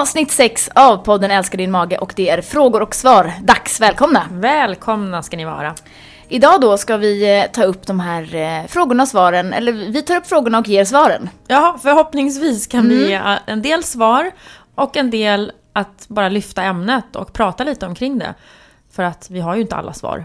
Avsnitt 6 av podden Älskar din mage och det är frågor och svar. Dags, välkomna! Välkomna ska ni vara. Idag då ska vi eh, ta upp de här eh, frågorna och svaren, eller vi tar upp frågorna och ger svaren. Ja, förhoppningsvis kan vi ge en del svar och en del att bara lyfta ämnet och prata lite omkring det. För att vi har ju inte alla svar.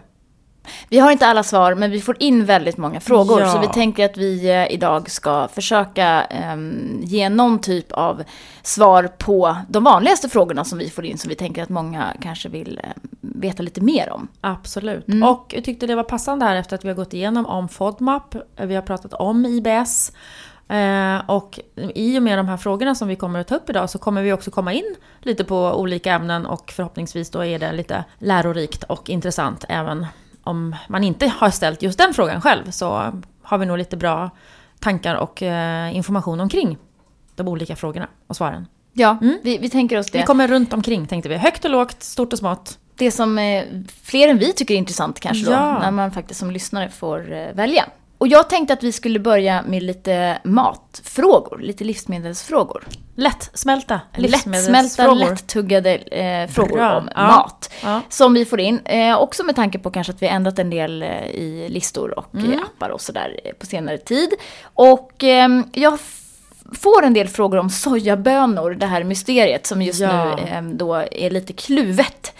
Vi har inte alla svar, men vi får in väldigt många frågor. Ja. Så vi tänker att vi eh, idag ska försöka ehm, ge någon typ av svar på de vanligaste frågorna som vi får in, som vi tänker att många kanske vill eh, veta lite mer om. Absolut. Mm. Och jag tyckte det var passande här efter att vi har gått igenom om FODMAP, vi har pratat om IBS. Eh, och i och med de här frågorna som vi kommer att ta upp idag så kommer vi också komma in lite på olika ämnen och förhoppningsvis då är det lite lärorikt och intressant även om man inte har ställt just den frågan själv så har vi nog lite bra tankar och eh, information omkring de olika frågorna och svaren. Ja, vi, vi tänker oss det. Vi kommer runt omkring tänkte vi. Högt och lågt, stort och smått. Det som eh, fler än vi tycker är intressant kanske då, Ja. när man faktiskt som lyssnare får eh, välja. Och jag tänkte att vi skulle börja med lite matfrågor, lite livsmedelsfrågor. Lättsmälta Lättsmälta, lättuggade eh, frågor Bra. om Ja. mat. Ja. Som vi får in, eh, också med tanke på kanske att vi har ändrat en del eh, i listor och Mm. eh, appar och sådär eh, på senare tid. Och ehm, jag får en del frågor om sojabönor, det här mysteriet som just Ja. nu ehm, då är lite kluvet.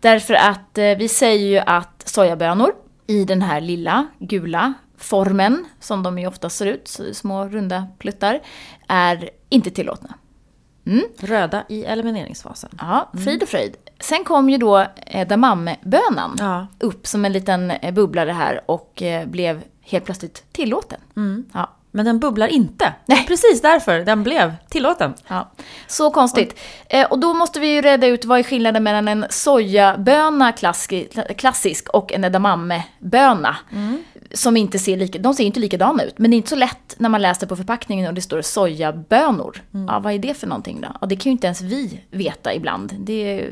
Därför att eh, vi säger ju att sojabönor i den här lilla gula formen, som de ju ofta ser ut, små runda pluttar, är inte tillåtna. Röda i elimineringsfasen. Ja, frid och fröjd. Sen kom ju då edamamebönan Ja. upp som en liten eh, bubblare här och eh, blev helt plötsligt tillåten. Ja. Men den bubblar inte. Nej. Precis därför den blev tillåten. Ja, så konstigt. Eh, och då måste vi ju reda ut vad är skillnaden mellan en sojaböna klassisk, och en edamameböna. Som inte ser lika, de ser inte likadana ut, men det är inte så lätt när man läser på förpackningen och det står sojabönor. Ja, vad är det för någonting då? Ja, det kan ju inte ens vi veta ibland. Det är,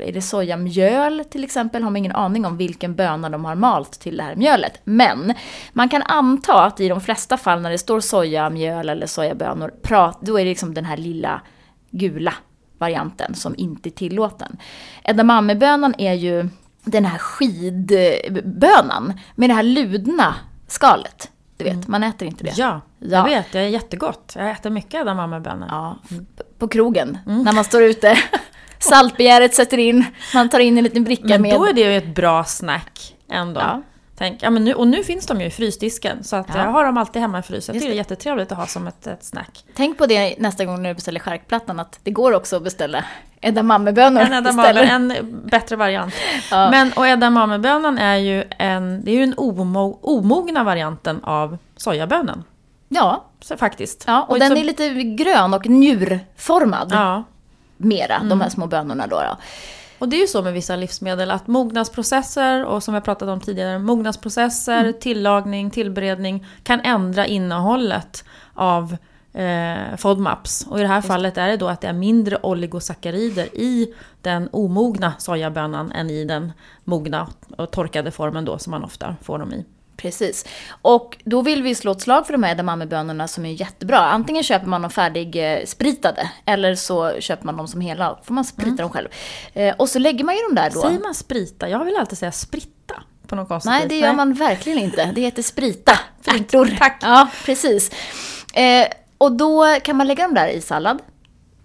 är det sojamjöl till exempel? Har man ingen aning om vilken böna de har malt till det här mjölet. Men man kan anta att i de flesta fall när det står sojamjöl eller sojabönor, prat, då är det liksom den här lilla gula varianten som inte är tillåten. Edamamebönan är ju den här skidbönan med det här ludna skalet. Du vet, man äter inte det. Ja, Ja. jag vet. Det är jättegott. Jag äter mycket edamamebönor. Ja, f- på krogen, när man står ute. Saltbegäret sätter in, man tar in en liten bricka Men med... då är det ju ett bra snack ändå. Ja. Tänk, ja, men nu, och nu finns de ju i frysdisken. Så att Ja. jag har dem alltid hemma i frysen. Jag Just tycker det är jättetrevligt att ha som ett, ett snack. Tänk på det nästa gång när du beställer charkplattan, att det går också att beställa edamamebönor En edamame, en bättre variant. Ja. Men, och edamamebönan är ju en, det är ju den omo, omogna varianten av sojabönan. Ja, Så, faktiskt. ja, och, den så- är lite grön och njurformad. Ja. Mera, de här små bönorna då. då. Och det är ju så med vissa livsmedel att mognadsprocesser och som jag pratade om tidigare, mognadsprocesser, Mm. tillagning, tillberedning kan ändra innehållet av eh, FODMAPs. Och i det här fallet är det då att det är mindre oligosackarider i den omogna sojabönan än i den mogna och torkade formen då som man ofta får dem i. Precis. Och då vill vi slå ett slag för de här edamamebönorna som är jättebra. Antingen köper man dem färdig eh, spritade eller så köper man dem som hela. får man sprita dem själv. Eh, och så lägger man ju dem där då. Säger man sprita? Jag vill alltid säga spritta på något konstigt Nej, det gör man verkligen inte. Det heter sprita. Ärtor. Tack. Ja, precis. Eh, och då kan man lägga dem där i sallad.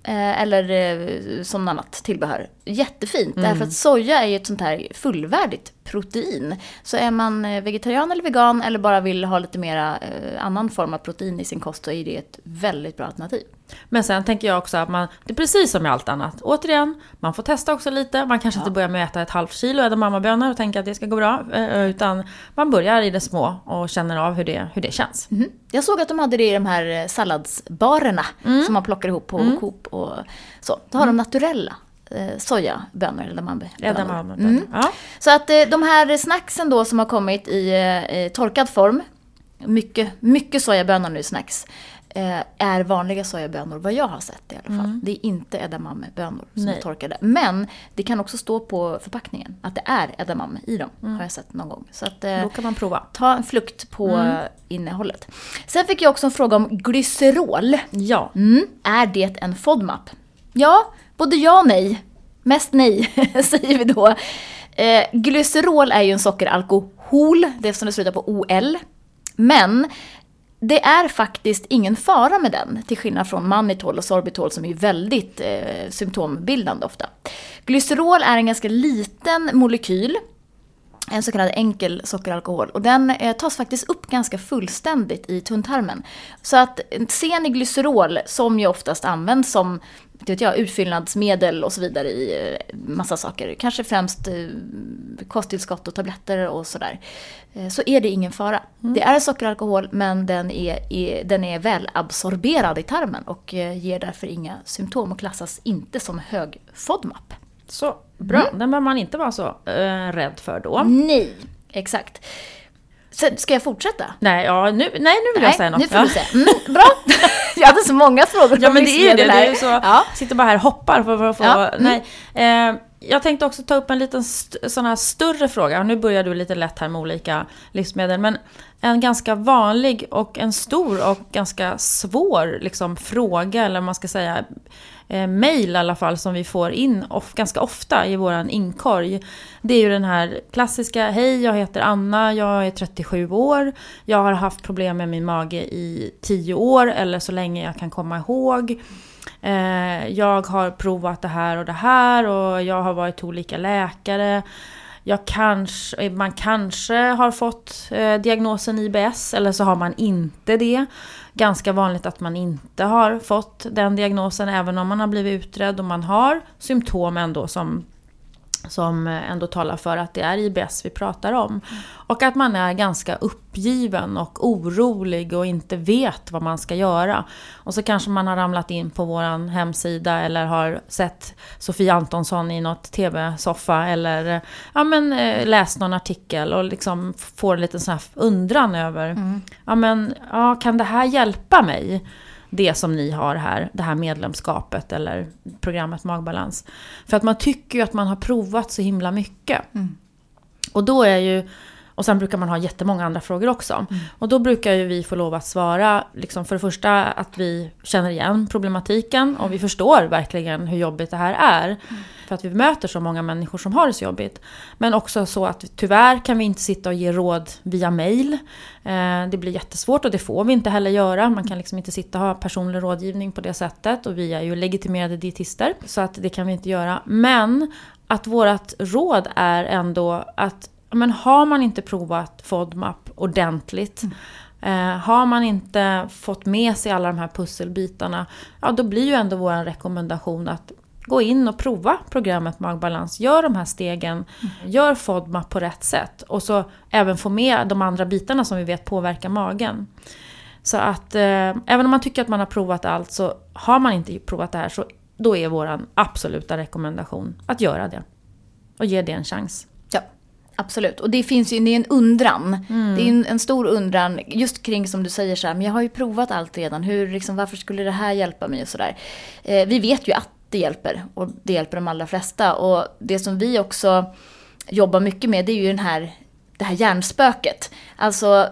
Eh, eller som annat tillbehör. Jättefint, därför att soja är ju ett sånt här fullvärdigt protein. Så är man eh, vegetarian eller vegan eller bara vill ha lite mera eh, annan form av protein i sin kost så är det ett väldigt bra alternativ. Men sen tänker jag också att man, det är precis som med allt annat. Återigen, man får testa också lite. Man kanske ja. inte börjar med att äta ett halvt kilo edamamabönor och tänka att det ska gå bra. Eh, utan man börjar i det små och känner av hur det, hur det känns. Mm. Jag såg att de hade det i de här salladsbarerna mm. som man plockar ihop på mm. Coop och så. Då har de naturella eh, sojabönor, edamamebönor. edamamebönor. Mm. Ja. Så att eh, de här snacksen då som har kommit i eh, torkad form, mycket, mycket sojabönor nu snacks, eh, är vanliga sojabönor vad jag har sett i alla fall. Mm. Det är inte edamamebönor som Nej. är torkade. Men det kan också stå på förpackningen att det är edamame i dem, mm. har jag sett någon gång. Så att, eh, Då kan man prova. Ta en flukt på mm. innehållet. Sen fick jag också en fråga om glycerol. Ja. Mm. Är det en FODMAP? Ja, både ja och nej. Mest nej, säger vi då. Eh, glycerol är ju en sockeralkohol, det som det slutar på OL. Men det är faktiskt ingen fara med den, till skillnad från mannitol och sorbitol som är väldigt eh, symptombildande ofta. Glycerol är en ganska liten molekyl en så kallad enkel sockeralkohol. Och den eh, tas faktiskt upp ganska fullständigt i tunntarmen. Så att eh, ser ni glycerol, som ju oftast används som vet jag, utfyllnadsmedel och så vidare i eh, massa saker, kanske främst eh, kosttillskott och tabletter och sådär, eh, så är det ingen fara. Mm. Det är sockeralkohol men den är, är, den är väl absorberad i tarmen och ger därför inga symptom och klassas inte som hög FODMAP. Så bra, mm. den behöver man inte vara så äh, rädd för då. Nej, exakt. Så ska jag fortsätta? Nej, ja, nu, nej, nu vill jag säga något. nu får du säga. Mm, bra. jag hade så många frågor Ja, men det är ju det. Du så, ja. sitter bara här och hoppar för, att få... Ja. Mm. Nej. Eh, jag tänkte också ta upp en liten sån här större fråga. Nu börjar du lite lätt här med olika livsmedel. Men en ganska vanlig och en stor och ganska svår liksom, fråga, eller man ska säga eh, mail i alla fall som vi får in of, ganska ofta i våran inkorg. Det är ju den här klassiska, hej jag heter Anna, jag är 37 år, jag har haft problem med min mage i 10 år eller så länge jag kan komma ihåg. Eh, jag har provat det här och det här och jag har varit olika läkare. Jag kanske, eh, man kanske har fått eh, diagnosen IBS eller så har man inte det ganska vanligt att man inte har fått den diagnosen även om man har blivit utredd och man har symptom ändå som som ändå talar för att det är IBS vi pratar om. Och att man är ganska uppgiven och orolig och inte vet vad man ska göra. Och så kanske man har ramlat in på vår hemsida eller har sett Sofie Antonsson i något TV-soffa eller ja, men, eh, läst någon artikel och liksom får en liten sån här undran över, mm. ja men ja, kan det här hjälpa mig? Det som ni har här, det här medlemskapet eller programmet Magbalans. För att man tycker ju att man har provat så himla mycket. Mm. Och då är ju och sen brukar man ha jättemånga andra frågor också. Mm. Och då brukar ju vi få lov att svara, liksom för det första att vi känner igen problematiken och vi förstår verkligen hur jobbigt det här är. Mm. För att vi möter så många människor som har det så jobbigt. Men också så att tyvärr kan vi inte sitta och ge råd via mail. Eh, det blir jättesvårt och det får vi inte heller göra. Man kan liksom inte sitta och ha personlig rådgivning på det sättet. Och vi är ju legitimerade dietister. Så att det kan vi inte göra. Men att vårt råd är ändå att men har man inte provat FODMAP ordentligt, mm. eh, har man inte fått med sig alla de här pusselbitarna, ja då blir ju ändå vår rekommendation att gå in och prova programmet Magbalans. Gör de här stegen, mm. gör FODMAP på rätt sätt och så även få med de andra bitarna som vi vet påverkar magen. Så att eh, även om man tycker att man har provat allt så har man inte provat det här så då är vår absoluta rekommendation att göra det. Och ge det en chans. Absolut, och det finns ju det är en undran. Mm. Det är en, en, stor undran just kring som du säger så här, men jag har ju provat allt redan. Hur, liksom, varför skulle det här hjälpa mig och sådär. Eh, vi vet ju att det hjälper och det hjälper de allra flesta. Och det som vi också jobbar mycket med det är ju den här, det här hjärnspöket. Alltså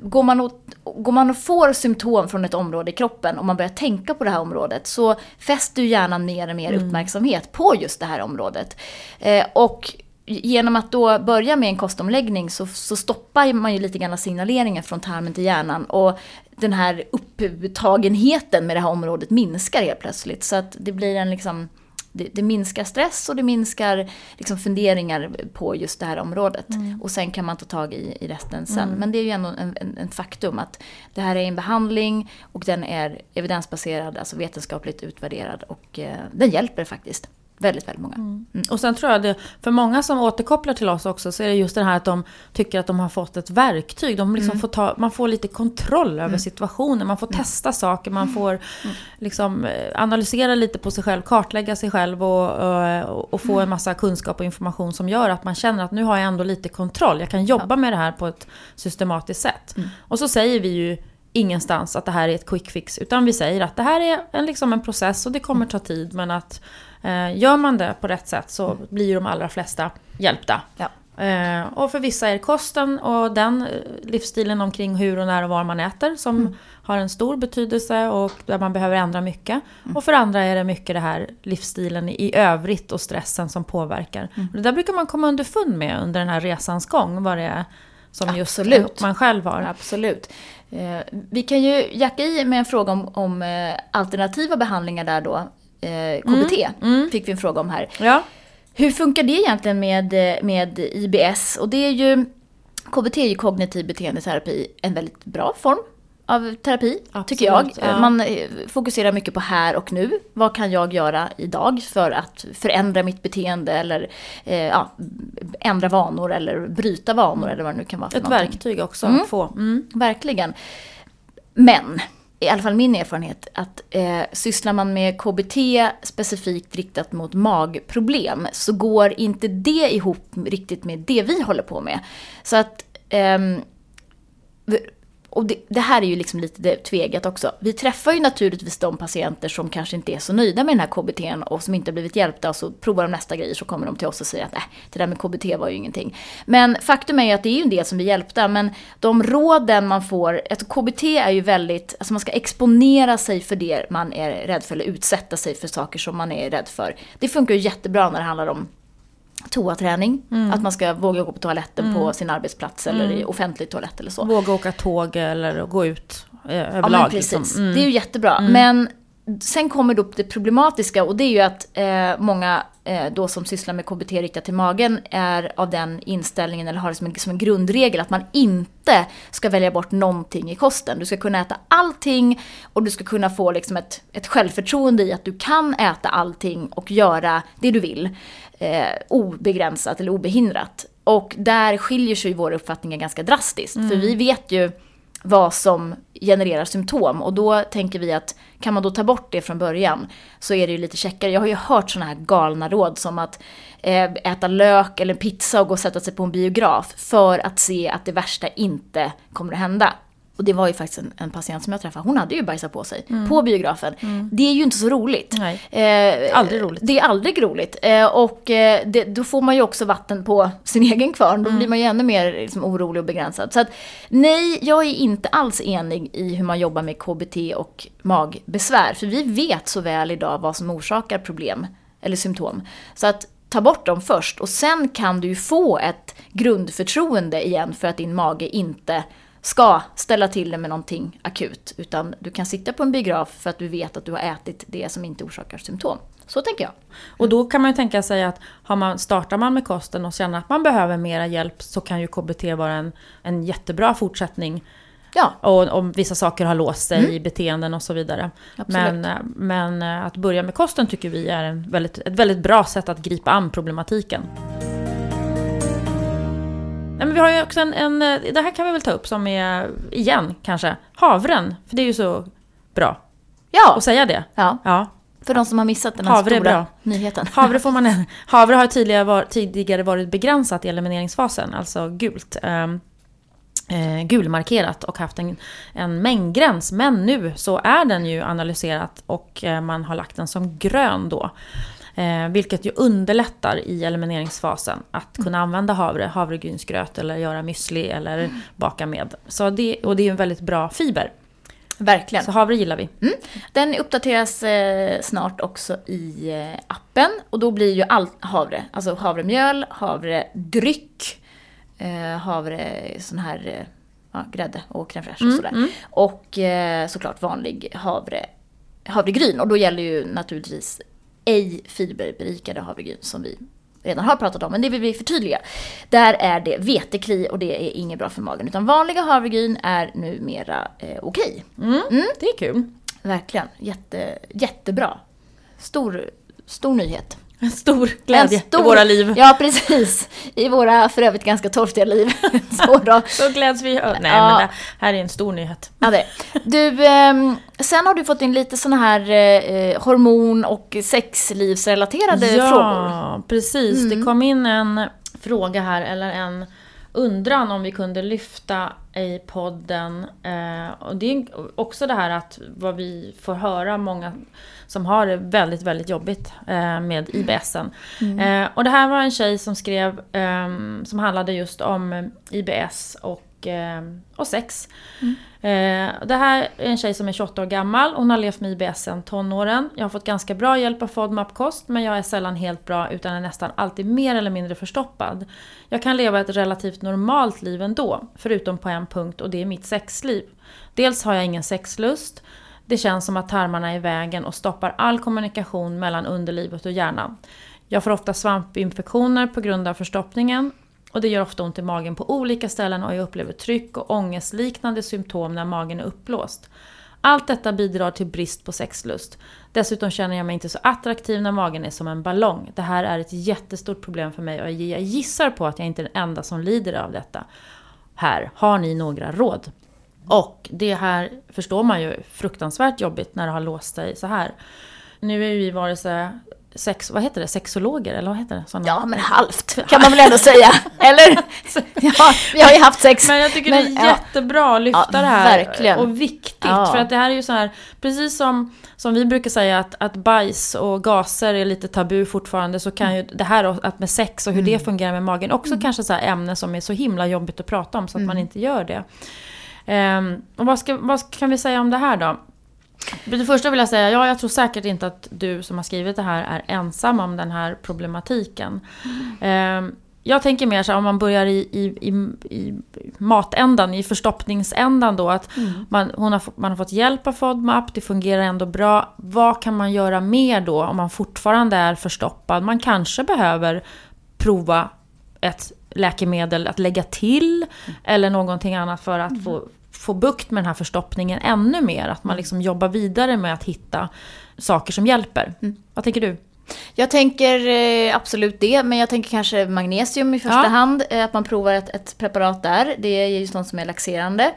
går man, och, går man och får symptom från ett område i kroppen och man börjar tänka på det här området så fäster ju hjärnan mer och mer mm. uppmärksamhet på just det här området. Eh, och genom att då börja med en kostomläggning så, så stoppar man ju lite grann signaleringen från tarmen till hjärnan och den här upptagenheten med det här området minskar helt plötsligt. Så att det blir en liksom det, det minskar stress och det minskar liksom funderingar på just det här området. Och sen kan man ta tag i, i resten sen. Men det är ju ändå en, en, en faktum att det här är en behandling och den är evidensbaserad, alltså vetenskapligt utvärderad och eh, den hjälper faktiskt väldigt, väldigt många. Mm. Och sen tror jag det, för många som återkopplar till oss också, så är det just det här att de tycker att de har fått ett verktyg. De liksom får ta, man får lite kontroll över situationen, man får testa saker, man får liksom eh, analysera lite på sig själv, kartlägga sig själv och, och, och få en massa kunskap och information som gör att man känner att nu har jag ändå lite kontroll. Jag kan jobba med det här på ett systematiskt sätt. Och så säger vi ju ingenstans att det här är ett quick fix, utan vi säger att det här är en, liksom en process och det kommer ta tid, men att eh, gör man det på rätt sätt så blir de allra flesta hjälpta. Ja. Eh, och för vissa är det kosten och den eh, livsstilen omkring hur och när och var man äter som har en stor betydelse och där man behöver ändra mycket. Och för andra är det mycket det här livsstilen i övrigt och stressen som påverkar. Och det där brukar man komma underfund med under den här resans gång, vad det är som just Absolut. man själv har. Absolut. Eh, vi kan ju jacka i med en fråga om, om eh, alternativa behandlingar där då. Eh, KBT fick vi en fråga om här. Ja. Hur funkar det egentligen med, eh, med IBS? Och det är ju, KBT är ju kognitiv beteendeterapi, en väldigt bra form av terapi, tycker jag. Absolut, ja. Man eh, fokuserar mycket på här och nu. Vad kan jag göra idag för att förändra mitt beteende eller eh, ja, ändra vanor eller bryta vanor eller vad det nu kan vara för Ett någonting. verktyg också Mm. att få. Mm. Verkligen. Men, i alla fall min erfarenhet, att eh, sysslar man med KBT specifikt riktat mot magproblem så går inte det ihop riktigt med det vi håller på med. Så att eh, och det, det här är ju liksom lite tvegat också. Vi träffar ju naturligtvis de patienter som kanske inte är så nöjda med den här KBTn och som inte har blivit hjälpta och så provar de nästa grej så kommer de till oss och säger att äh, det där med KBT var ju ingenting. Men faktum är ju att det är ju en del som blir hjälpta men de råden man får, alltså KBT är ju väldigt, alltså man ska exponera sig för det man är rädd för eller utsätta sig för saker som man är rädd för. Det funkar ju jättebra när det handlar om toaträning, att man ska våga gå på toaletten på sin arbetsplats eller i offentlig toalett eller så. Våga åka tåg eller gå ut eh, Ja överlag. men precis, liksom. Mm. det är ju jättebra. Men sen kommer då det problematiska och det är ju att eh, många eh, då som sysslar med KBT riktat till magen är av den inställningen eller har det som en, som en grundregel att man inte ska välja bort någonting i kosten. Du ska kunna äta allting och du ska kunna få liksom ett, ett självförtroende i att du kan äta allting och göra det du vill eh, obegränsat eller obehindrat. Och där skiljer sig våra uppfattningar ganska drastiskt. För vi vet ju vad som genererar symptom. Och då tänker vi att kan man då ta bort det från början så är det ju lite checkare. Jag har ju hört sådana här galna råd som att eh, äta lök eller pizza och gå och sätta sig på en biograf för att se att det värsta inte kommer att hända. Och det var ju faktiskt en, en patient som jag träffade, hon hade ju bajsat på sig på biografen. Det är ju inte så roligt. Eh, Aldrig roligt. Det är aldrig roligt. Eh, och eh, det, då får man ju också vatten på sin egen kvarn. Då blir man ju ännu mer liksom, orolig och begränsad. Så att nej, jag är inte alls enig i hur man jobbar med KBT och magbesvär. För vi vet så väl idag vad som orsakar problem eller symptom. Så att ta bort dem först och sen kan du ju få ett grundförtroende igen för att din mage inte ska ställa till det med någonting akut. Utan du kan sitta på en biograf för att du vet att du har ätit det som inte orsakar symptom. Så tänker jag. Och då kan man ju tänka sig att har man, startar man med kosten och känner att man behöver mera hjälp så kan ju KBT vara en, en jättebra fortsättning. Ja, Och om vissa saker har låst sig i beteenden och så vidare. Absolut. Men, men eh, att börja med kosten tycker vi är en väldigt, ett väldigt bra sätt att gripa an problematiken. Nej, men vi har ju också en, en, eh, det här kan vi väl ta upp som är, igen kanske, havren. För det är ju så bra ja, att säga det. ja. Ja. för de som har missat den här Havre stora bra. nyheten. Havre, får man, havre har tidigare, tidigare varit begränsat i elimineringsfasen, alltså gult. ehm, eh, gulmarkerat och haft en, en mängdgräns. Men nu så är den ju analyserat och eh, man har lagt den som grön då. Eh, vilket ju underlättar i elimineringsfasen att kunna använda havre, havregrynsgröt eller göra müsli eller baka med. Så det, och det är ju en väldigt bra fiber. Verkligen. Så havre gillar vi. Den uppdateras eh, snart också i eh, appen. Och då blir ju allt havre. Alltså havremjöl, havredryck, eh, havre, sån här eh, ja, grädde och crème fraîche och sådär. Och eh, såklart vanlig havre, havregryn. Och då gäller ju naturligtvis ej fiberberikade havregryn som vi redan har pratat om, men det vill vi förtydliga. Där är det vetekli och det är inget bra för magen. Utan vanliga havregryn är numera eh, okej. Mm, Det är kul. Verkligen, Jätte, jättebra. Stor, stor nyhet. En stor glädje En stor- i våra liv. Ja, precis. I våra för övrigt ganska torftiga liv. Så då. Så gläds vi. Nej, Ja. men det här är en stor nyhet. Ja, det. Du, ehm, sen har du fått in lite såna här eh, hormon och sexlivsrelaterade frågor. Ja, precis. Det kom in en fråga här, eller en undran om vi kunde lyfta i podden. Eh, och det är också det här att vad vi får höra många som har det väldigt, väldigt jobbigt eh, med IBSen. Eh, och det här var en tjej som skrev, ehm, som handlade just om IBS och, ehm, och sex. Eh, det här är en tjej som är 28 år gammal. Hon har levt med IBS sedan tonåren. Jag har fått ganska bra hjälp av FODMAP-kost men jag är sällan helt bra utan är nästan alltid mer eller mindre förstoppad. Jag kan leva ett relativt normalt liv ändå, förutom på en punkt och det är mitt sexliv. Dels har jag ingen sexlust. Det känns som att tarmarna är i vägen och stoppar all kommunikation mellan underlivet och hjärnan. Jag får ofta svampinfektioner på grund av förstoppningen och det gör ofta ont i magen på olika ställen och jag upplever tryck och ångestliknande symptom när magen är uppblåst. Allt detta bidrar till brist på sexlust. Dessutom känner jag mig inte så attraktiv när magen är som en ballong. Det här är ett jättestort problem för mig och jag gissar på att jag inte är den enda som lider av detta. Här, har ni några råd? Och det här förstår man ju fruktansvärt jobbigt när det har låst sig så här. Nu är ju vi vare sig sex, vad heter det, sexologer eller vad heter det? Såna- Ja, men halvt kan man väl ändå säga. Eller? Ja, vi har ju haft sex. Men jag tycker Men, det är ja. jättebra att lyfta Ja, det här. verkligen. Och viktigt. För att det här är ju så här, precis som, som vi brukar säga att, att bajs och gaser är lite tabu fortfarande. Så kan ju det här att med sex och hur Mm. det fungerar med magen också kanske så här ämne som är så himla jobbigt att prata om så att man Mm. inte gör det. Ehm, och vad, ska, vad kan vi säga om det här då? Det första vill jag säga, ja jag tror säkert inte att du som har skrivit det här är ensam om den här problematiken. Ehm, jag tänker mer så här, om man börjar i, i, i, i matändan, i förstoppningsändan då. Att man, hon har, man har fått hjälp av FODMAP, det fungerar ändå bra. Vad kan man göra mer då om man fortfarande är förstoppad? Man kanske behöver prova ett läkemedel att lägga till eller någonting annat för att få, få bukt med den här förstoppningen ännu mer. Att man liksom jobbar vidare med att hitta saker som hjälper. Vad tänker du? Jag tänker eh, absolut det, men jag tänker kanske magnesium i första Ja. hand. Eh, att man provar ett, ett preparat där. Det är ju sånt som är laxerande.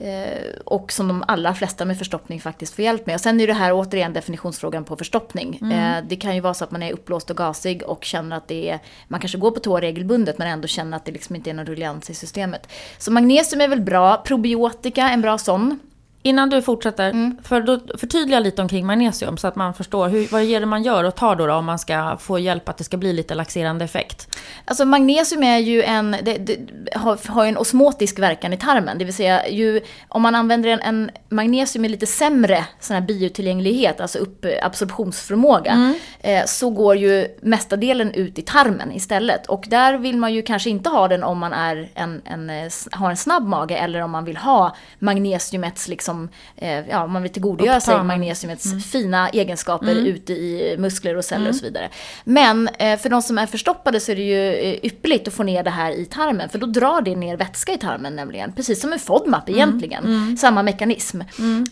Eh, och som de allra flesta med förstoppning faktiskt får hjälp med. Och sen är det här återigen definitionsfrågan på förstoppning. Eh, det kan ju vara så att man är uppblåst och gasig och känner att det är, man kanske går på toa regelbundet men ändå känner att det liksom inte är någon rullians i systemet. Så magnesium är väl bra, probiotika en bra sån. Innan du fortsätter, för då, förtydliga lite omkring magnesium så att man förstår hur, vad är det man gör och tar då, då om man ska få hjälp att det ska bli lite laxerande effekt. Alltså magnesium är ju en, det, det, har, har en osmotisk verkan i tarmen. Det vill säga ju, om man använder en, en magnesium med lite sämre sån här biotillgänglighet, alltså upp, absorptionsförmåga, eh, så går ju mesta delen ut i tarmen istället. Och där vill man ju kanske inte ha den om man är en, en, eh, har en snabb mage eller om man vill ha magnesiumets, liksom, eh, ja, man vill tillgodogöra sig magnesiumets fina egenskaper ute i muskler och celler och så vidare. Men eh, för de som är förstoppade så är det ju eh, ypperligt att få ner det här i tarmen. För då drar det ner vätska i tarmen nämligen. Precis som en FODMAP egentligen. Samma mekanism.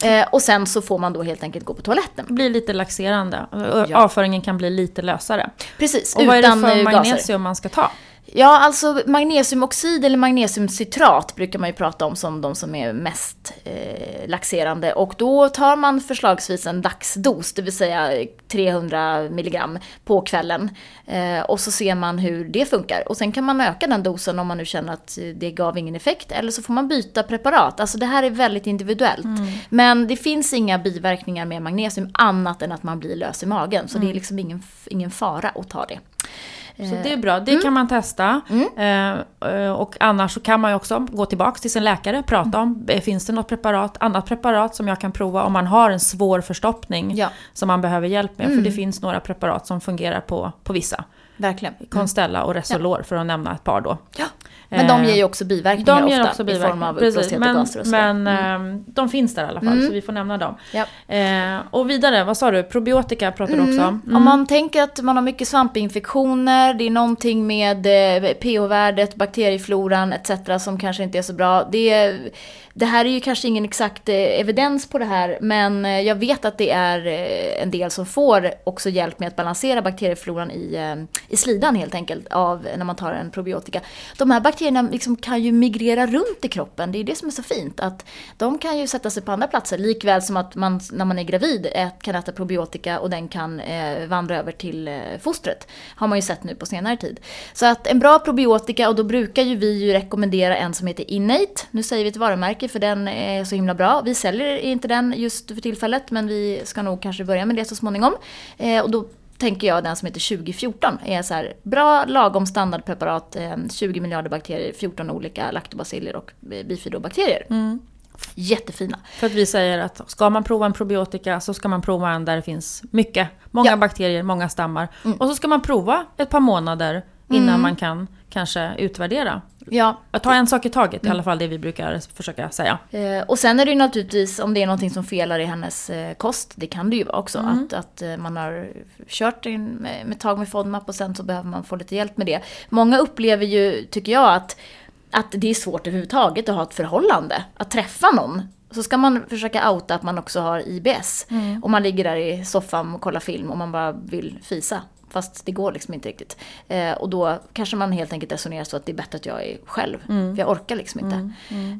Eh, och sen så får man då helt enkelt gå på toaletten. Blir lite laxerande. Ja. Avföringen kan bli lite lösare. Precis, Och vad är det utan för eh, gaser. magnesium man ska ta? Ja, alltså magnesiumoxid eller magnesiumcitrat brukar man ju prata om som de som är mest eh, laxerande. Och då tar man förslagsvis en dagsdos, det vill säga 300 milligram på kvällen. Eh, och så ser man hur det funkar. Och sen kan man öka den dosen om man nu känner att det gav ingen effekt. Eller så får man byta preparat. Alltså det här är väldigt individuellt. Men det finns inga biverkningar med magnesium annat än att man blir lös i magen. Så det är liksom ingen, ingen fara att ta det. Så det är bra, det kan man testa. Eh, eh, och annars så kan man ju också gå tillbaka till sin läkare och prata om, eh, finns det något preparat, annat preparat som jag kan prova om man har en svår förstoppning Ja. som man behöver hjälp med. För det finns några preparat som fungerar på, på vissa. Verkligen. Constella och Resolor för att nämna ett par då. Ja. Men de Eh, ger ju också biverkningar de ger ofta också i form biverkningar. av Precis, uppblåsthet och men, gaser och men Mm. eh, de finns där i alla fall, Mm. så vi får nämna dem. Ja. Eh, och vidare, vad sa du? Probiotika pratar du också om. Mm. Om man tänker att man har mycket svampinfektioner, det är någonting med eh, pH-värdet, bakteriefloran etc. som kanske inte är så bra. Det, är- det här är ju kanske ingen exakt eh, evidens på det här, men eh, jag vet att det är eh, en del som får också hjälp med att balansera bakteriefloran i, i slidan helt enkelt, av när man tar en probiotika. De här bakterierna liksom kan ju migrera runt i kroppen, det är det som är så fint. Att de kan ju sätta sig på andra platser, likväl som att man när man är gravid kan äta probiotika och den kan vandra över till fostret. Har man ju sett nu på senare tid. Så att en bra probiotika, och då brukar ju vi ju rekommendera en som heter Innate. Nu säger vi ett varumärke för den är så himla bra. Vi säljer inte den just för tillfället men vi ska nog kanske börja med det så småningom. Eh, och då tänker jag den som heter 2014 är så här bra lagom standardpreparat, eh, 20 miljarder bakterier, 14 olika laktobaciller och eh, bifidobakterier. Jättefina. För att vi säger att ska man prova en probiotika så ska man prova en där det finns mycket. Många Ja. Mm. bakterier, många stammar. Och så ska man prova ett par månader innan man kan kanske utvärdera. Ja, Att ta en sak i taget, Mm. i alla fall det vi brukar försöka säga. Eh, och sen är det ju naturligtvis om det är någonting som felar i hennes eh, kost, det kan det ju vara också. Att, att eh, man har kört in med, med tag med FODMAP och sen så behöver man få lite hjälp med det. Många upplever ju, tycker jag, att, att det är svårt överhuvudtaget att ha ett förhållande. Att träffa någon. Så ska man försöka outa att man också har IBS. Och man ligger där i soffan och kollar film och man bara vill fisa. Fast det går liksom inte riktigt. Eh, och då kanske man helt enkelt resonerar så att det är bättre att jag är själv. För jag orkar liksom inte.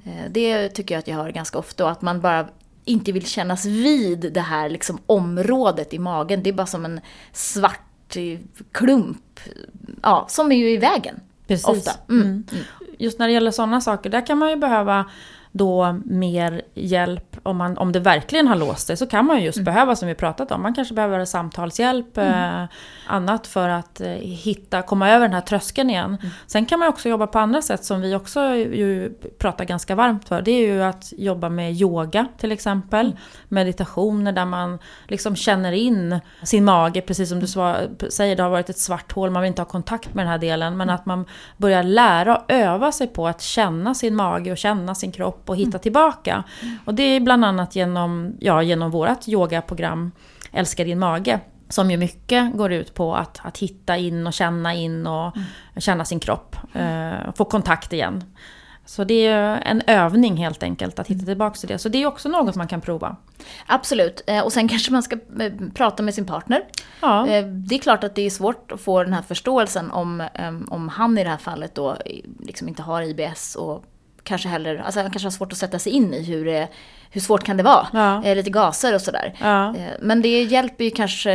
Eh, det tycker jag att jag hör ganska ofta. Och att man bara inte vill kännas vid det här liksom området i magen. Det är bara som en svart klump. Ja, som är ju i vägen. Precis. Ofta. Mm. Mm. Just när det gäller sådana saker, där kan man ju behöva då mer hjälp om, man, om det verkligen har låst sig så kan man ju just behöva, som vi pratat om, man kanske behöver samtalshjälp, eh, annat för att eh, hitta, komma över den här tröskeln igen. Sen kan man också jobba på andra sätt som vi också ju pratar ganska varmt för. Det är ju att jobba med yoga till exempel, meditationer där man liksom känner in sin mage, precis som du säger, det har varit ett svart hål, man vill inte ha kontakt med den här delen, men att man börjar lära och öva sig på att känna sin mage och känna sin kropp och hitta tillbaka. Och det är bland annat genom, ja, genom vårt yogaprogram Älska din mage. Som ju mycket går ut på att, att hitta in och känna in och känna sin kropp. Eh, få kontakt igen. Så det är en övning helt enkelt att hitta tillbaka till det. Så det är också något man kan prova. Absolut. Eh, och sen kanske man ska eh, prata med sin partner. Ja. Eh, Det är klart att det är svårt att få den här förståelsen om, om han i det här fallet då liksom inte har IBS och kanske heller, alltså han kanske har svårt att sätta sig in i hur, det- hur svårt kan det vara. Ja. Eh, Lite gaser och sådär. Ja. Eh, Men det hjälper ju kanske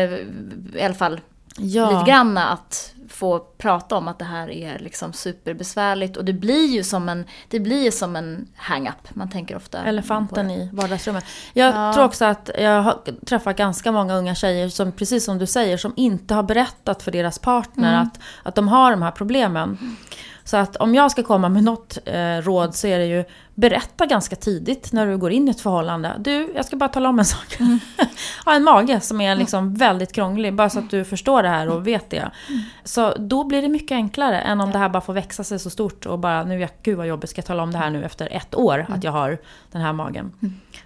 i alla fall Ja. lite grann att få prata om att det här är liksom superbesvärligt. Och det blir ju som en, det blir som en hang-up. Man tänker ofta Elefanten i vardagsrummet. Jag Ja. tror också att jag har träffat ganska många unga tjejer som, precis som du säger, som inte har berättat för deras partner Mm. att, att de har de här problemen. Så att om jag ska komma med något eh, råd så är det ju berätta ganska tidigt när du går in i ett förhållande. Du, jag ska bara tala om en sak. Mm. har en mage som är liksom väldigt krånglig, bara så att du förstår det här och vet det. Mm. Så då blir det mycket enklare än om det här bara får växa sig så stort och bara nu, jag- gud vad jobbigt, ska jag tala om det här nu efter ett år Mm. att jag har den här magen.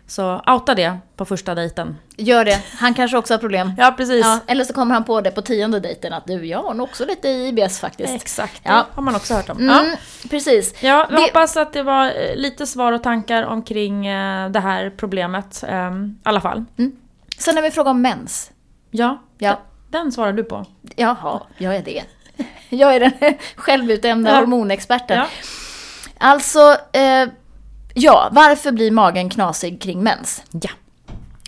Så outa det på första dejten. Gör det. Han kanske också har problem. Ja, precis. Ja, eller så kommer han på det på tionde dejten att du, jag har nog också lite IBS faktiskt. Exakt, Ja. det har man också hört om. Ja. Mm, precis. Ja, vi Det- hoppas att det var eh, lite svar och tankar omkring eh, det här problemet. ehm, I alla fall. Sen har vi fråga om mens. Ja, Ja. den svarar du på. Jaha, jag är det. Jag är den självutnämnda hormonexperten. Ja. Alltså, eh, ja, varför blir magen knasig kring mens? Ja.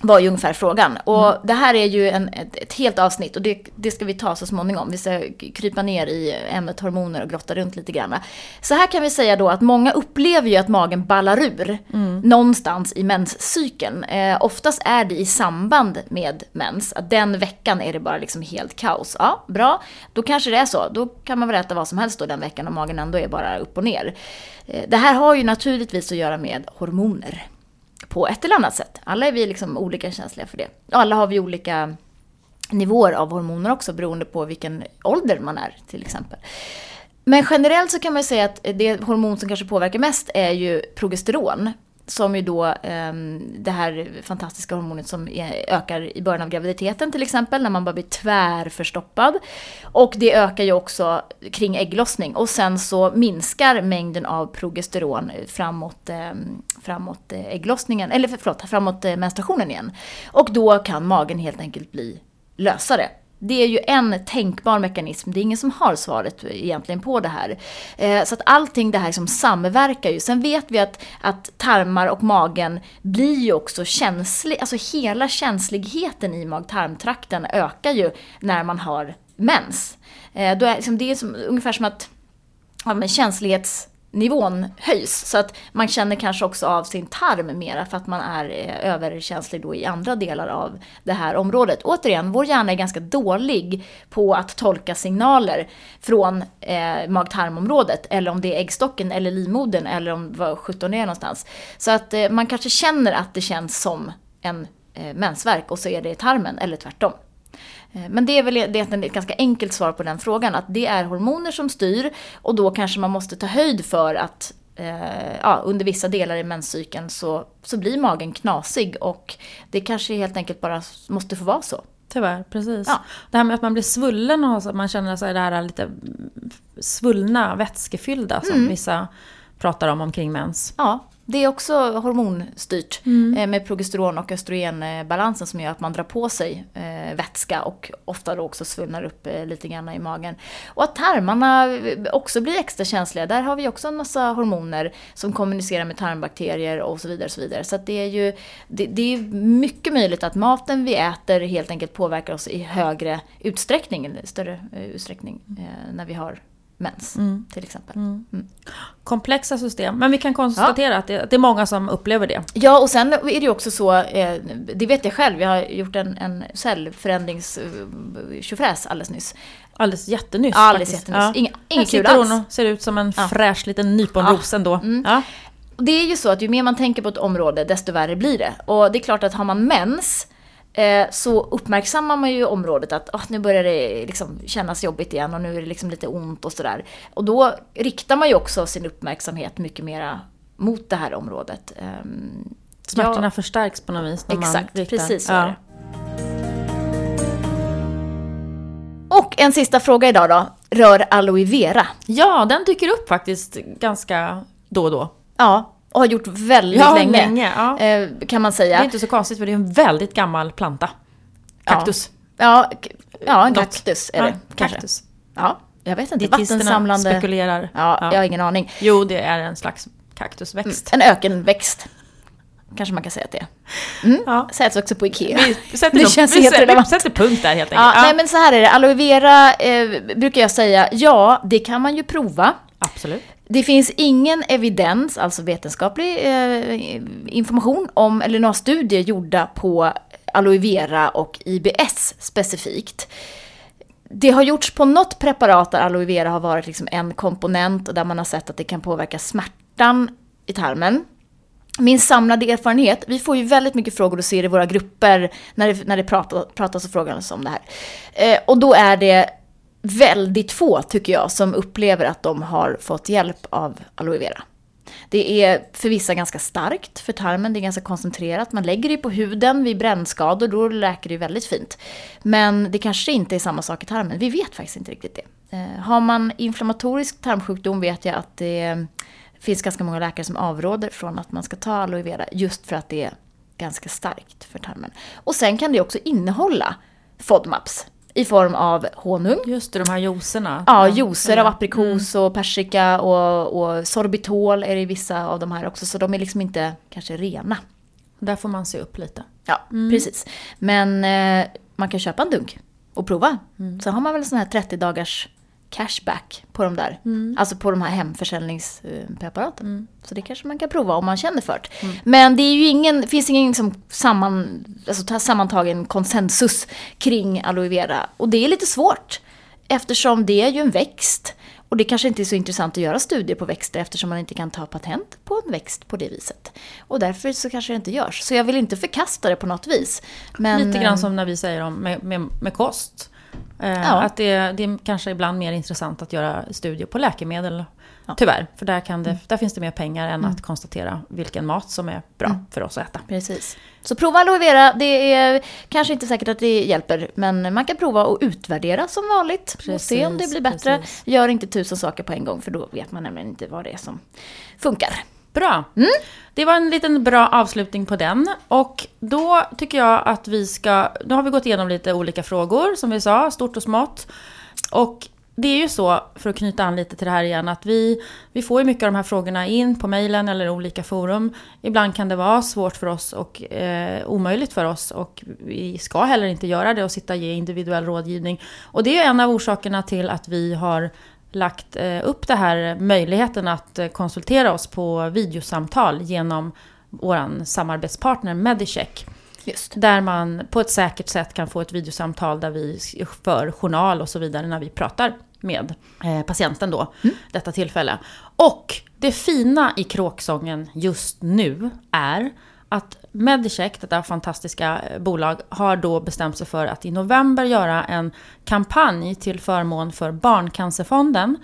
Var ju ungefär frågan. Och det här är ju en, ett, ett helt avsnitt och det, det ska vi ta så småningom. Vi ska krypa ner i ämnet hormoner och grotta runt lite grann. Så här kan vi säga då att många upplever ju att magen ballar ur någonstans i menscykeln. Eh, oftast är det i samband med mens, att den veckan är det bara liksom helt kaos. Ja, bra. Då kanske det är så. Då kan man väl äta vad som helst då den veckan och magen ändå är bara upp och ner. Eh, det här har ju naturligtvis att göra med hormoner på ett eller annat sätt. Alla är vi liksom olika känsliga för det. Och alla har vi olika nivåer av hormoner också beroende på vilken ålder man är till exempel. Men generellt så kan man säga att det hormon som kanske påverkar mest är ju progesteron. Som ju då eh, det här fantastiska hormonet som ökar i början av graviditeten till exempel, när man bara blir tvärförstoppad. Och det ökar ju också kring ägglossning. Och sen så minskar mängden av progesteron framåt, ehm, eh, framåt ägglossningen, eller förlåt, framåt eh, menstruationen igen. Och då kan magen helt enkelt bli lösare. Det är ju en tänkbar mekanism, det är ingen som har svaret egentligen på det här. Eh, så att allting det här som samverkar ju. Sen vet vi att, att tarmar och magen blir ju också känslig, alltså hela känsligheten i mag-tarmtrakten ökar ju när man har mens. Eh, då är, liksom, det är som, ungefär som att ja, men känslighets nivån höjs. Så att man känner kanske också av sin tarm mera för att man är eh, överkänslig då i andra delar av det här området. Återigen, vår hjärna är ganska dålig på att tolka signaler från eh, mag-tarmområdet. Eller om det är äggstocken eller livmodern eller om vad 17 är någonstans. Så att eh, man kanske känner att det känns som en eh, mensvärk och så är det i tarmen eller tvärtom. Eh, men det är väl egentligen ett ganska enkelt svar på den frågan, att det är hormoner som styr och då kanske man måste ta höjd för att eh, ja, under vissa delar i menscykeln så, så blir magen knasig och det kanske helt enkelt bara måste få vara så. Tyvärr, precis. Ja. Det här med att man blir svullen och att man känner sig det här lite svullna, vätskefyllda som mm. vissa pratar om omkring mens. Ja, det är också hormonstyrt mm. Eh, med progesteron och östrogenbalansen som gör att man drar på sig eh, vätska och ofta då också svullnar upp eh, lite grann i magen. Och att tarmarna också blir extra känsliga. Där har vi också en massa hormoner som kommunicerar med tarmbakterier och så vidare. Och så vidare. så det är ju det, det, är mycket möjligt att maten vi äter helt enkelt påverkar oss i högre utsträckning, eller större utsträckning, när vi har mens mm. till exempel. Mm. Mm. Komplexa system, men vi kan konstatera ja. att, det, att, det, är många som upplever det. Ja, och sen är det ju också så, eh, det vet jag själv, jag har gjort en, en cellförändrings eh, alldeles nyss. Alldeles jättenyss ja, Alldeles jättenyss. Ja. Inga, inget kul alls. Hon och ser ut som en ja. fräsch liten nyponros ja. ändå. Mm. Det är ju så att ju mer man tänker på ett område, desto värre blir det. Och det är klart att har man mens, så uppmärksammar man ju området att oh, nu börjar det liksom kännas jobbigt igen och nu är det liksom lite ont och sådär. Och då riktar man ju också sin uppmärksamhet mycket mera mot det här området. Um, Smärtorna ja, förstärks på något vis när exakt, man riktar. precis så ja. är det. Och en sista fråga idag då, rör aloe vera. Ja, den dyker upp faktiskt ganska då och då. Ja, och har gjort väldigt ja, länge. länge ja. Eh, kan man säga. Det är inte så konstigt för det är en väldigt gammal planta. Kaktus. Ja, ja, en kaktus är det ja, kanske. Kaktus. Ja, jag vet inte. Vattensamlande. spekulerar. Ja, ja, jag har ingen aning. Jo, det är en slags kaktusväxt. Mm, en ökenväxt. Kanske man kan säga att det är. Mm. Ja. Säljs också på Ikea. Vi sätter, det känns vi, helt vi, vi sätter punkt där helt enkelt. Ja, ja. Nej men så här är det, aloe vera eh, brukar jag säga, ja det kan man ju prova. Absolut. Det finns ingen evidens, alltså vetenskaplig eh, information om, eller några studier gjorda på aloe vera och IBS specifikt. Det har gjorts på något preparat där aloe vera har varit liksom en komponent och där man har sett att det kan påverka smärtan i tarmen. Min samlade erfarenhet, vi får ju väldigt mycket frågor och ser i våra grupper när det, när det pratas, pratas och frågas om det här. Eh, och då är det väldigt få, tycker jag, som upplever att de har fått hjälp av aloe vera. Det är för vissa ganska starkt för tarmen, det är ganska koncentrerat. Man lägger det på huden vid brännskador, då läker det väldigt fint. Men det kanske inte är samma sak i tarmen, vi vet faktiskt inte riktigt det. Eh, har man inflammatorisk tarmsjukdom vet jag att det finns ganska många läkare som avråder från att man ska ta aloe vera just för att det är ganska starkt för tarmen. Och sen kan det också innehålla FODMAPs, i form av honung. Just det, de här juicerna. Ja, juicer av aprikos mm. och persika och, och sorbitol är det i vissa av de här också. Så de är liksom inte kanske rena. Där får man se upp lite. Ja, mm. precis. Men eh, man kan köpa en dunk och prova. Mm. Så har man väl en sån här 30 dagars cashback på de där. Mm. Alltså på de här hemförsäljningspreparaten. Mm. Så det kanske man kan prova om man känner för det. Mm. Men det är ju ingen, finns ingen liksom samman, alltså sammantagen konsensus kring aloe vera. Och det är lite svårt. Eftersom det är ju en växt. Och det kanske inte är så intressant att göra studier på växter eftersom man inte kan ta patent på en växt på det viset. Och därför så kanske det inte görs. Så jag vill inte förkasta det på något vis. Men, Lite grann som när vi säger om med, med, med kost Eh, Ja. Att det, det är kanske ibland mer intressant att göra studier på läkemedel. Ja. Tyvärr, för där, kan det, där finns det mer pengar än att konstatera vilken mat som är bra Mm. för oss att äta. Precis. Så prova aloe vera. Det är kanske inte säkert att det hjälper, men man kan prova och utvärdera som vanligt. och se om det Precis, blir bättre. precis. Gör inte tusen saker på en gång, för då vet man nämligen inte vad det är som funkar. Bra. Mm. Det var en liten bra avslutning på den. Och då tycker jag att vi ska... Nu har vi gått igenom lite olika frågor, som vi sa, stort och smått. Och det är ju så, för att knyta an lite till det här igen, att vi, vi får ju mycket av de här frågorna in på mejlen eller olika forum. Ibland kan det vara svårt för oss och eh, omöjligt för oss och vi ska heller inte göra det och sitta och ge individuell rådgivning. Och det är en av orsakerna till att vi har lagt eh, upp det här möjligheten att eh, konsultera oss på videosamtal genom vår samarbetspartner Medicheck. Just. Där man på ett säkert sätt kan få ett videosamtal där vi för journal och så vidare när vi pratar med eh, patienten då, detta tillfälle. Och det fina i kråksången just nu är att Medicheck, detta fantastiska bolag, har då bestämt sig för att i november göra en kampanj till förmån för Barncancerfonden.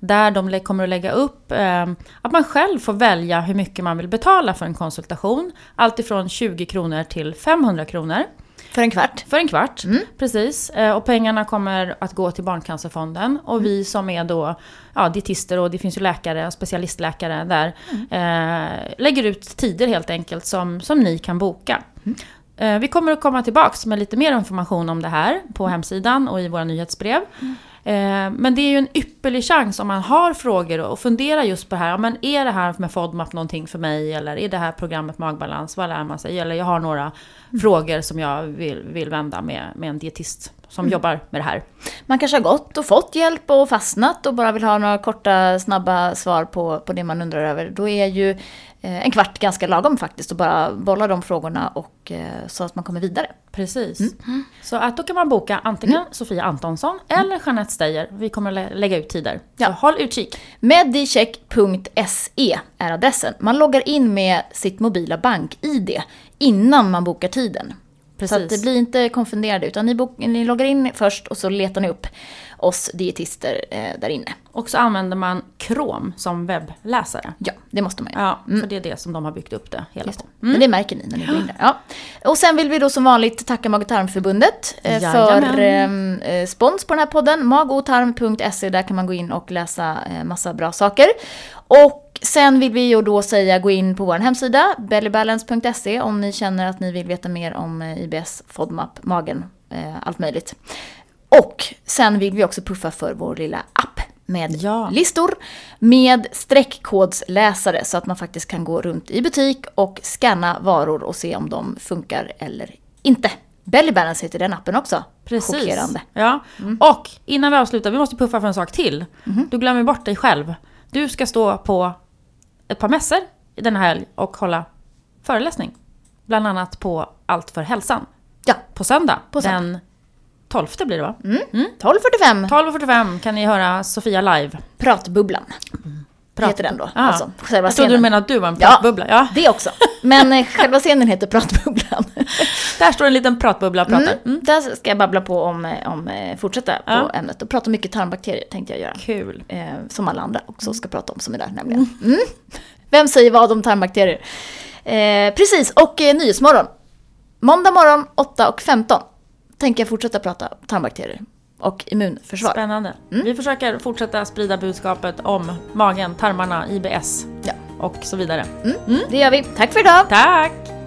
Där de kommer att lägga upp eh, att man själv får välja hur mycket man vill betala för en konsultation. Allt ifrån 20 kronor till 500 kronor. För en kvart. För en kvart, precis. Eh, Och pengarna kommer att gå till Barncancerfonden. Och vi som är då ja, dietister och det finns ju läkare specialistläkare där. Eh, lägger ut tider helt enkelt som, som ni kan boka. Eh, vi kommer att komma tillbaks med lite mer information om det här på hemsidan och i våra nyhetsbrev. Eh, Men det är ju en ypperlig chans om man har frågor och fundera just på det här. Men är det här med FODMAP någonting för mig? Eller är det här programmet magbalans? Vad lär man sig? Eller jag har några frågor som jag vill, vill vända med, med en dietist som jobbar med det här. Man kanske har gått och fått hjälp och fastnat och bara vill ha några korta, snabba svar på, på det man undrar över. Då är ju en kvart ganska lagom faktiskt att bara bolla de frågorna och eh, så att man kommer vidare. Precis. Så att då kan man boka antingen Sofia Antonsson eller Jeanette Steyer. Vi kommer lä- lägga ut tider. Så Ja. håll utkik. Medicheck.se är adressen. Man loggar in med sitt mobila bank-id innan man bokar tiden. Så att Precis. det blir inte konfunderade utan ni, ni loggar in först och så letar ni upp oss dietister eh, där inne. Och så använder man Chrome som webbläsare. Ja, det måste man ju. Ja, för det är det som de har byggt upp det hela Just på. det. Men det märker ni när ni går in där. Ja. Och sen vill vi då som vanligt tacka Mag och tarmförbundet eh, för Jajamän. eh, spons på den här podden. Magotarm.se, där kan man gå in och läsa eh, massa bra saker. Och sen vill vi ju då säga gå in på vår hemsida, bellybalance.se, om ni känner att ni vill veta mer om eh, IBS, FODMAP, magen, eh, allt möjligt. Och sen vill vi också puffa för vår lilla app med Ja. listor med streckkodsläsare så att man faktiskt kan gå runt i butik och scanna varor och se om de funkar eller inte. Belly Balance heter den appen också. Precis. Chockerande. Ja. Och innan vi avslutar, vi måste puffa för en sak till. Du glömmer bort dig själv. Du ska stå på ett par mässor i den här helg och hålla föreläsning. Bland annat på Allt för hälsan. Ja, På söndag. På söndag. Den 12 blir det va? 12.45, 12.45 kan ni höra Sofia live. Pratbubblan. Prat- Heter den då. Ja. Alltså, själva Jag trodde du menade att du var en Ja. pratbubbla. Ja. Det också. Men eh, själva scenen heter Pratbubblan. Där står en liten pratbubbla och pratar. Mm. Där ska jag babbla på om, eh, om eh, fortsätta på Ja. ämnet och prata mycket tarmbakterier tänkte jag göra. Kul. Eh, som alla andra också ska prata om som är där nämligen. Mm. Vem säger vad om tarmbakterier? Eh, precis, och eh, Nyhetsmorgon. Måndag morgon 8 och 15 tänker jag fortsätta prata tarmbakterier och immunförsvar. Spännande. Vi försöker fortsätta sprida budskapet om magen, tarmarna, IBS Ja. och så vidare. Det gör vi. Tack för idag! Tack!